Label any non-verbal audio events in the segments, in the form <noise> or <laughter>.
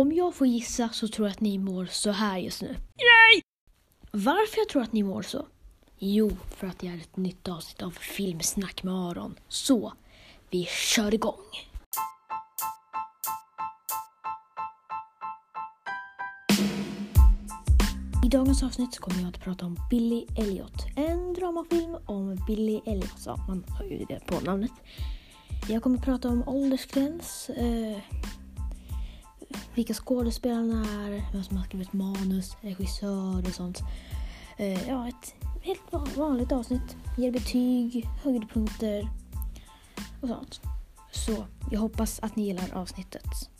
Om jag får gissa så tror jag att ni mår så här just nu. Yay! Varför jag tror att ni mår så? Jo, för att det är ett nytt avsnitt av Filmsnack med Aron. Så, vi kör igång! I dagens avsnitt så kommer jag att prata om Billy Elliot. En dramafilm om Billy Elliot. Ja, man hör ju det på namnet. Jag kommer att prata om åldersgräns, eh, vilka skådespelarna är, vem som har skrivit manus, regissör och sånt. Eh, ja, ett helt vanligt avsnitt. Ger betyg, höjdpunkter och sånt. Så jag hoppas att ni gillar avsnittet.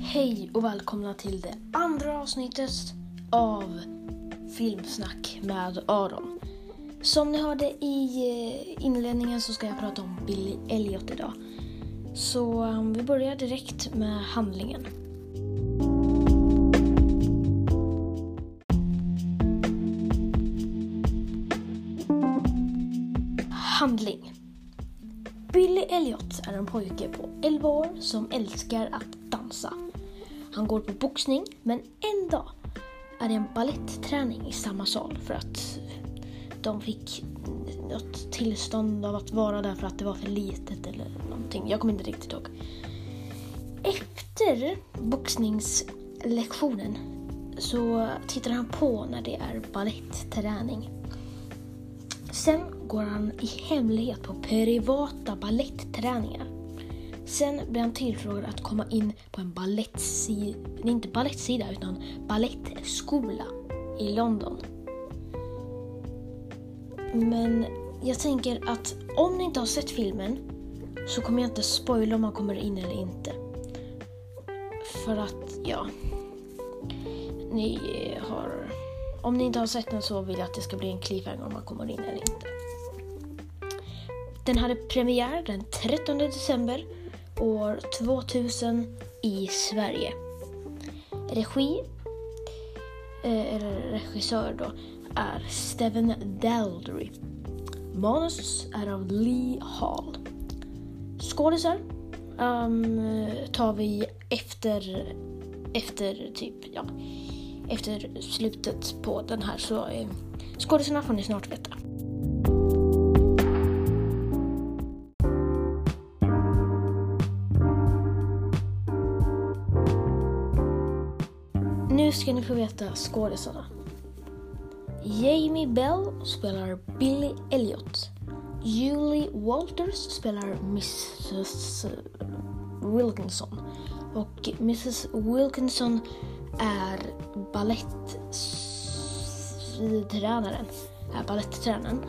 Hej och välkomna till det andra avsnittet av Filmsnack med Aron. Som ni hörde i eh, inledningen så ska jag prata om Billy Elliot idag. Så ehm, vi börjar direkt med handlingen. Handling. Billy Elliot är en pojke på 11 år som älskar att dansa. Han går på boxning men en dag är det en ballettträning i samma sal för att de fick något tillstånd av att vara där för att det var för litet eller någonting. Jag kommer inte riktigt ihåg. Efter boxningslektionen så tittar han på när det är balettträning. Sen går han i hemlighet på privata ballettträningar. Sen blir han tillfrågad att komma in på en balettsida, inte balettsida utan balettskola i London. Men jag tänker att om ni inte har sett filmen så kommer jag inte spoila om man kommer in eller inte. För att, ja. Ni eh, har... Om ni inte har sett den så vill jag att det ska bli en cliffhanger om man kommer in eller inte. Den hade premiär den 13 december år 2000 i Sverige. Regi, eh, eller regissör då, är Steven Daldry. Manus är av Lee Hall. Skådisar um, tar vi efter, efter typ, ja, efter slutet på den här så eh, skådisarna får ni snart veta. Nu ska ni få veta skådisarna. Jamie Bell spelar Billy Elliot. Julie Walters spelar Mrs Wilkinson. Och Mrs Wilkinson är baletttränaren. Är baletttränaren.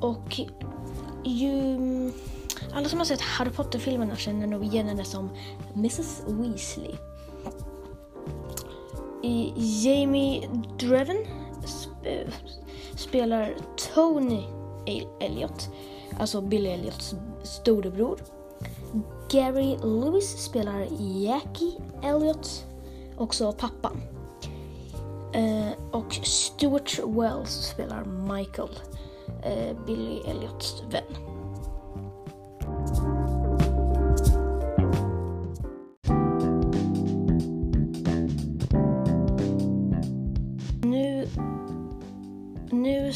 Och ju, alla som har sett Harry Potter-filmerna känner nog igen henne som Mrs Weasley. I Jamie Dreven spelar Tony Elliot, alltså Billy Elliots storebror. Gary Lewis spelar Jackie Elliot, också pappan. Eh, och Stuart Wells spelar Michael, eh, Billy Elliots vän.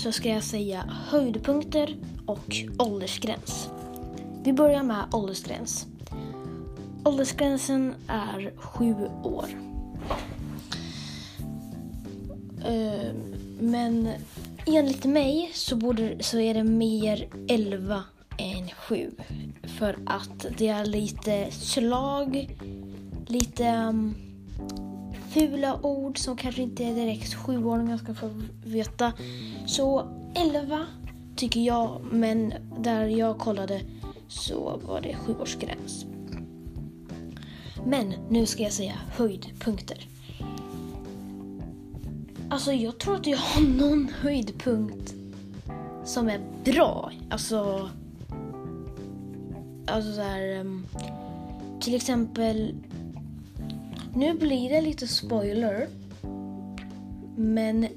Så ska jag säga höjdpunkter och åldersgräns. Vi börjar med åldersgräns. Åldersgränsen är sju år. Ehm, men enligt mig så, borde, så är det mer 11 än 7. För att det är lite slag, lite um, fula ord som kanske inte är direkt sjuåringar ska få veta. Så 11 tycker jag, men där jag kollade så var det sjuårsgräns. Men nu ska jag säga höjdpunkter. Alltså jag tror att jag har någon höjdpunkt som är bra. Alltså... Alltså så här, ehm, Till exempel nu blir det lite spoiler. Men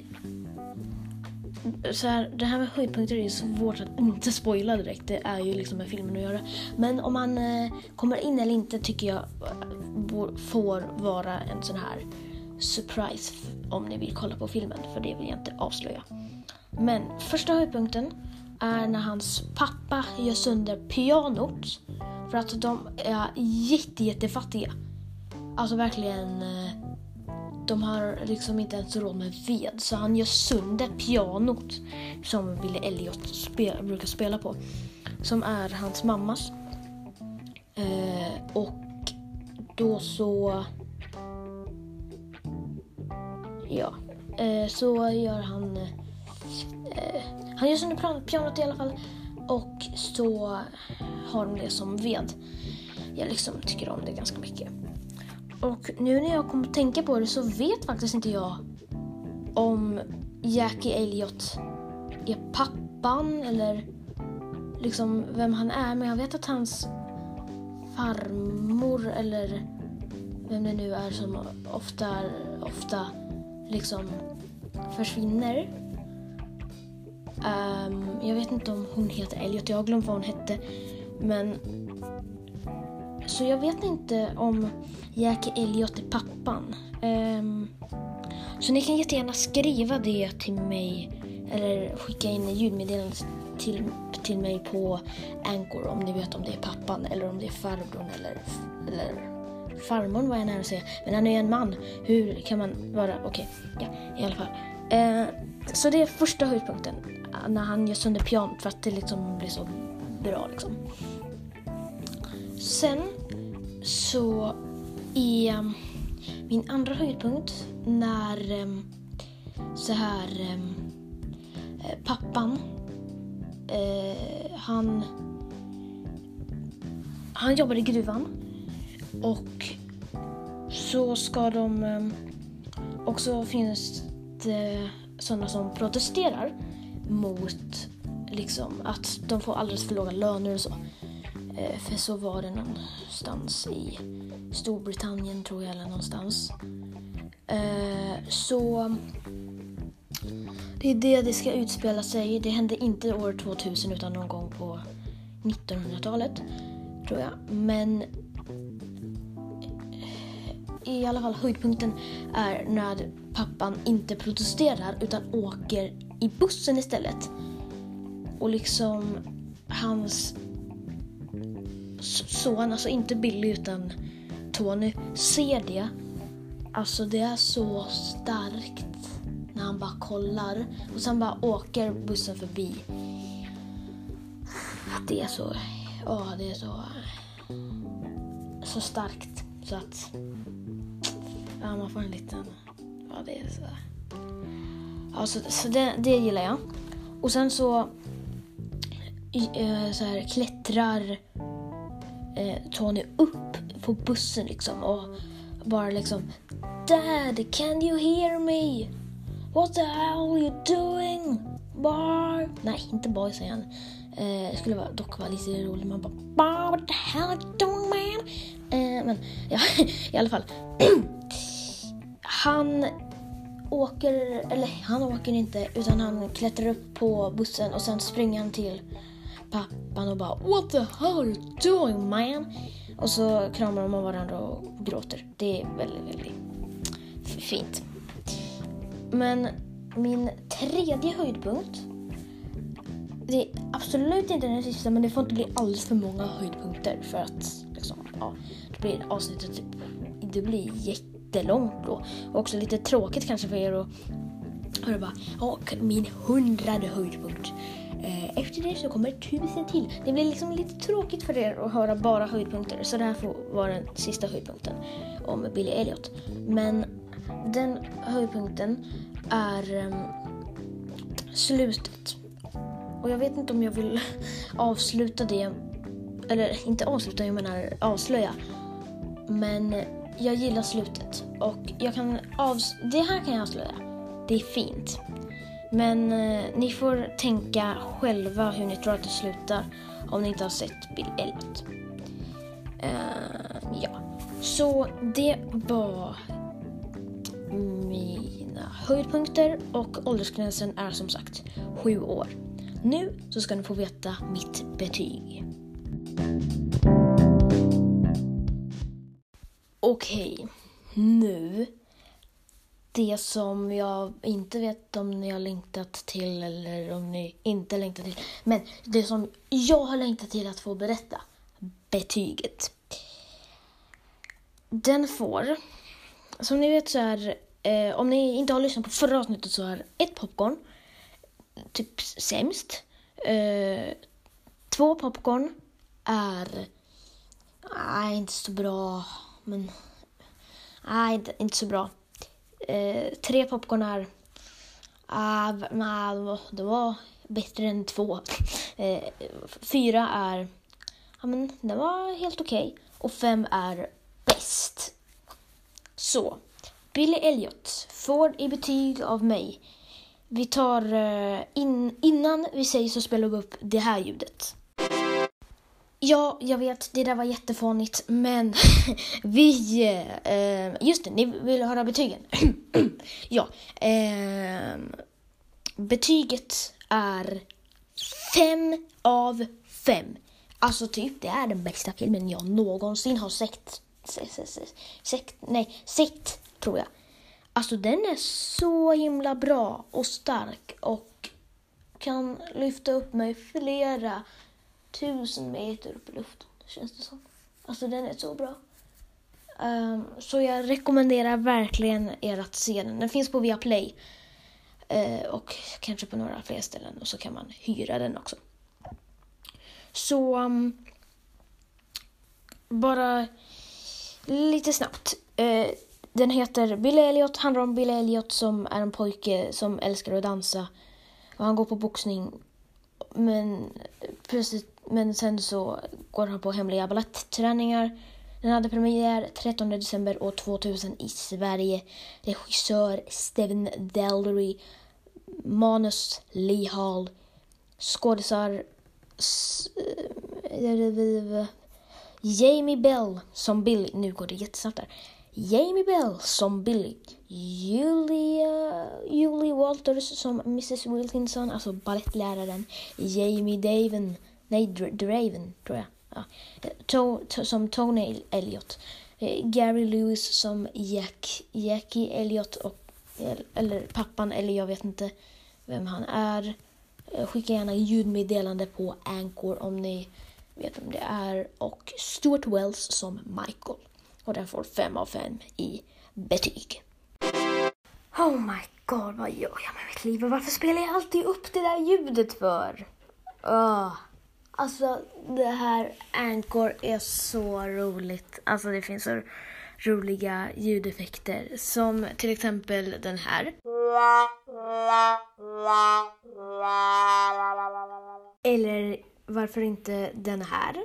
så här, det här med höjdpunkter är ju svårt att inte spoila direkt. Det är ju liksom med filmen att göra. Men om man eh, kommer in eller inte tycker jag eh, får vara en sån här surprise om ni vill kolla på filmen. För det vill jag inte avslöja. Men första höjdpunkten är när hans pappa gör sönder pianot. För att de är jätte, jättefattiga. Alltså verkligen eh, de har liksom inte ens råd med ved så han gör sönder pianot som Billy Elliot spel, brukar spela på. Som är hans mammas. Eh, och då så... Ja, eh, så gör han... Eh, han gör sönder pianot i alla fall. Och så har de det som ved. Jag liksom tycker om det ganska mycket. Och nu när jag kommer att tänka på det så vet faktiskt inte jag om Jackie Elliot är pappan eller liksom vem han är. Men jag vet att hans farmor eller vem det nu är som ofta, ofta liksom försvinner. Um, jag vet inte om hon heter Elliot, jag har glömt vad hon hette. Men så jag vet inte om Jackie Elliot är pappan. Um, så ni kan jättegärna skriva det till mig eller skicka in ljudmeddelandet till, till mig på Anchor om ni vet om det är pappan eller om det är farbrorn eller, eller farmor var jag nära att säga. Men han är ju en man. Hur kan man vara... Okej, okay. ja i alla fall. Uh, så det är första höjdpunkten. När han gör sönder pianot för att det liksom blir så bra liksom. Sen så är ehm, min andra höjdpunkt när ehm, så här ehm, eh, pappan eh, han han jobbar i gruvan och så ska de och så finns det sådana som protesterar mot liksom att de får alldeles för låga löner och så. Eh, för så var det någonstans i Storbritannien tror jag eller någonstans. Eh, så det är det det ska utspela sig. Det hände inte år 2000 utan någon gång på 1900-talet tror jag. Men eh, i alla fall höjdpunkten är när pappan inte protesterar utan åker i bussen istället. Och liksom hans son, alltså inte Billy utan Tony, ser det. Alltså det är så starkt när han bara kollar och sen bara åker bussen förbi. Det är så, ja det är så, så starkt så att ja, man får en liten, ja det är så. Ja, så, så det, det gillar jag. Och sen så, eh, så här, klättrar eh, Tony upp på bussen liksom och bara liksom Dad, can you hear me? What the hell are you doing? Bar Nej, inte boy säger han. Eh, skulle vara, dock vara lite roligt. Man bara Bar, what the hell are you doing man? Eh, men ja, <laughs> i alla fall. <clears throat> han åker, eller han åker inte utan han klättrar upp på bussen och sen springer han till pappan och bara What the hell are you doing man? Och så kramar de varandra och gråter. Det är väldigt, väldigt fint. Men min tredje höjdpunkt det är absolut inte den sista men det får inte bli alldeles för många höjdpunkter för att liksom, ja, då blir avsnittet typ, det blir jättelångt då. Och också lite tråkigt kanske för er att höra bara, och min hundrade höjdpunkt. Eh, efter det så kommer tusen till. Det blir liksom lite tråkigt för er att höra bara höjdpunkter så det här får vara den sista höjdpunkten om Billy Elliot. Men den höjdpunkten är um, slutet. Och jag vet inte om jag vill <laughs> avsluta det, eller inte avsluta, jag menar avslöja. Men jag gillar slutet och jag kan avs det här kan jag avslöja. Det är fint. Men eh, ni får tänka själva hur ni tror att det slutar om ni inte har sett Bill Elliot. Eh, ja, så det var mina höjdpunkter och åldersgränsen är som sagt sju år. Nu så ska ni få veta mitt betyg. Okej, nu. Det som jag inte vet om ni har längtat till eller om ni inte längtat till. Men det som jag har längtat till att få berätta. Betyget. Den får, som ni vet så är, eh, om ni inte har lyssnat på förra avsnittet så är ett popcorn typ sämst. Eh, två popcorn är, nej inte så bra, men nej inte, inte så bra. Eh, tre popcorn är, nah, det var bättre än två. <laughs> Eh, fyra är, ja men det var helt okej. Okay. Och fem är bäst. Så, Billy Elliot får i betyg av mig. Vi tar, eh, in, innan vi säger så spelar vi upp det här ljudet. Ja, jag vet, det där var jättefånigt, men <laughs> vi... Eh, just det, ni vill höra betygen? <clears throat> ja. Eh, betyget är fem av fem. Alltså typ, det är den bästa filmen jag någonsin har sett. Sett, nej, sett tror jag. Alltså den är så himla bra och stark och kan lyfta upp mig flera tusen meter upp i luften, känns det som. Alltså den är så bra. Um, så jag rekommenderar verkligen er att se den. Den finns på Viaplay. Uh, och kanske på några fler ställen och så kan man hyra den också. Så um, bara lite snabbt. Uh, den heter Bill Elliot, handlar om Bill Elliot som är en pojke som älskar att dansa. Och han går på boxning. Men plötsligt men sen så går han på hemliga balettträningar. Den hade premiär 13 december år 2000 i Sverige. Regissör Steven Delry. Manus Lee Hall. Skådisar Jamie Bell som Billy. Nu går det jättesnabbt där. Jamie Bell som Billy. Julia, Julie Walters som Mrs Wilkinson, alltså balettläraren. Jamie Daven Nej, Draven tror jag. Ja. To, to, som Tony Elliot. Eh, Gary Lewis som Jack, Jackie Elliot och, eller pappan, eller jag vet inte vem han är. Eh, skicka gärna ljudmeddelande på Anchor om ni vet vem det är. Och Stuart Wells som Michael. Och den får fem av fem i betyg. Oh my god, vad gör jag med mitt liv? Och varför spelar jag alltid upp det där ljudet för? Oh. Alltså det här Anchor är så roligt. Alltså det finns så roliga ljudeffekter som till exempel den här. Eller varför inte den här?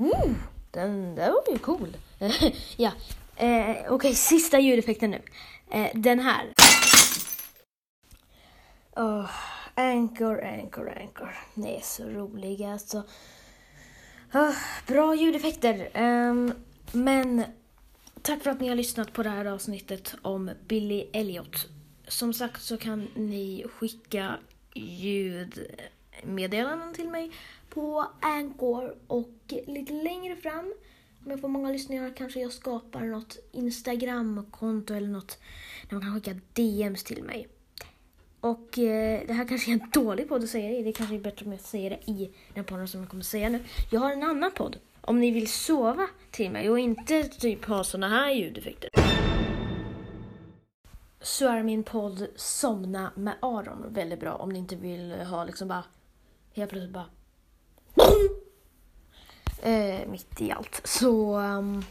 Uh, den där var ju cool. <laughs> ja, eh, okej, okay, sista ljudeffekten nu. Eh, den här. Oh. Anchor, Anchor, Anchor. Ni är så roliga alltså. Ah, bra ljudeffekter. Um, men tack för att ni har lyssnat på det här avsnittet om Billy Elliot. Som sagt så kan ni skicka ljudmeddelanden till mig på Anchor och lite längre fram om jag får många lyssningar kanske jag skapar något Instagram-konto eller något där man kan skicka DMs till mig. Och eh, det här kanske är en dålig podd att säga det i. Det kanske är bättre om jag säger det i den podden som jag kommer att säga nu. Jag har en annan podd. Om ni vill sova till mig och inte typ ha såna här ljudeffekter. Så är min podd Somna med Aron väldigt bra om ni inte vill ha liksom bara helt plötsligt bara eh, mitt i allt. Så um,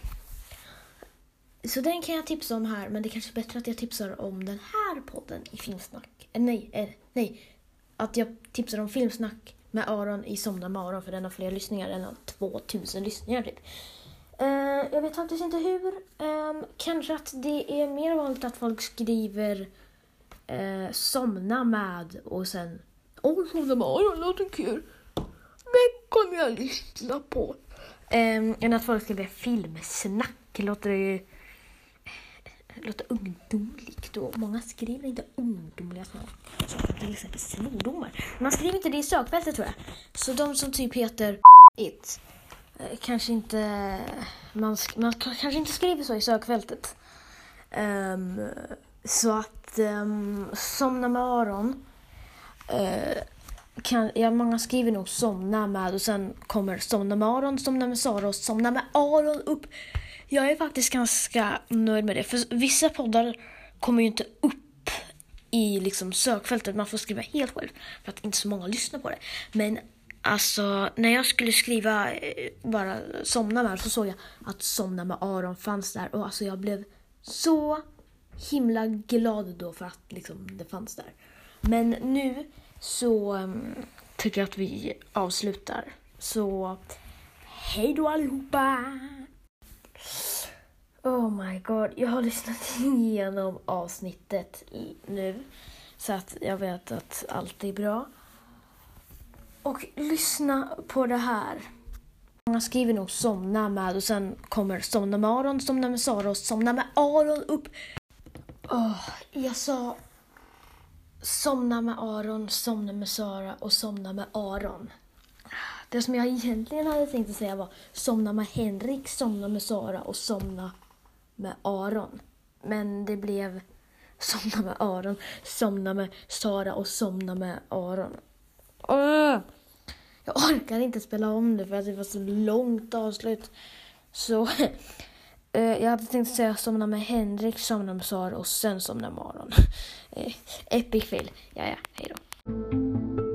så den kan jag tipsa om här, men det är kanske är bättre att jag tipsar om den här podden i Filmsnack. Nej, eh, nej. Att jag tipsar om Filmsnack med Aron i Somna med Aron, för den har fler lyssningar. Den har 2000 lyssningar typ. Uh, jag vet faktiskt inte hur. Um, kanske att det är mer vanligt att folk skriver uh, somna med och sen Åh, somna med Aron låter kul. Det kommer jag lyssna på. Um, än att folk skriver filmsnack låter det ju låta ungdomligt och många skriver inte ungdomliga saker, alltså, till exempel svordomar. Man skriver inte det i sökfältet tror jag. Så de som typ heter it eh, kanske inte, eh, man, man kanske inte skriver så i sökfältet. Um, så att ehm, um, somna med Aron uh, kan, ja, många skriver nog somna med och sen kommer somna med Aron, somna med Sara och somna med Aron upp. Jag är faktiskt ganska nöjd med det, för vissa poddar kommer ju inte upp i liksom sökfältet. Man får skriva helt själv för att inte så många lyssnar på det. Men alltså, när jag skulle skriva eh, bara somna med så såg jag att somna med Aron fanns där och alltså jag blev så himla glad då för att liksom det fanns där. Men nu så um, tycker jag att vi avslutar. Så hej då allihopa! Oh my god, jag har lyssnat <laughs> igenom avsnittet nu. Så att jag vet att allt är bra. Och lyssna på det här. Många skriver nog somna med och sen kommer somna med Aron, somna med Sara och somna med Aron upp. Oh, jag sa somna med Aron, somna med Sara och somna med Aron. Det som jag egentligen hade tänkt att säga var somna med Henrik, somna med Sara och somna med Aron. Men det blev somna med Aron, somna med Sara och somna med Aron. Jag orkar inte spela om det för att det var så långt avslut. Så <laughs> eh, jag hade tänkt säga somna med Henrik, somna med Sara och sen somna med Aron. <laughs> Eh, epic fail. Ja, ja, hej då.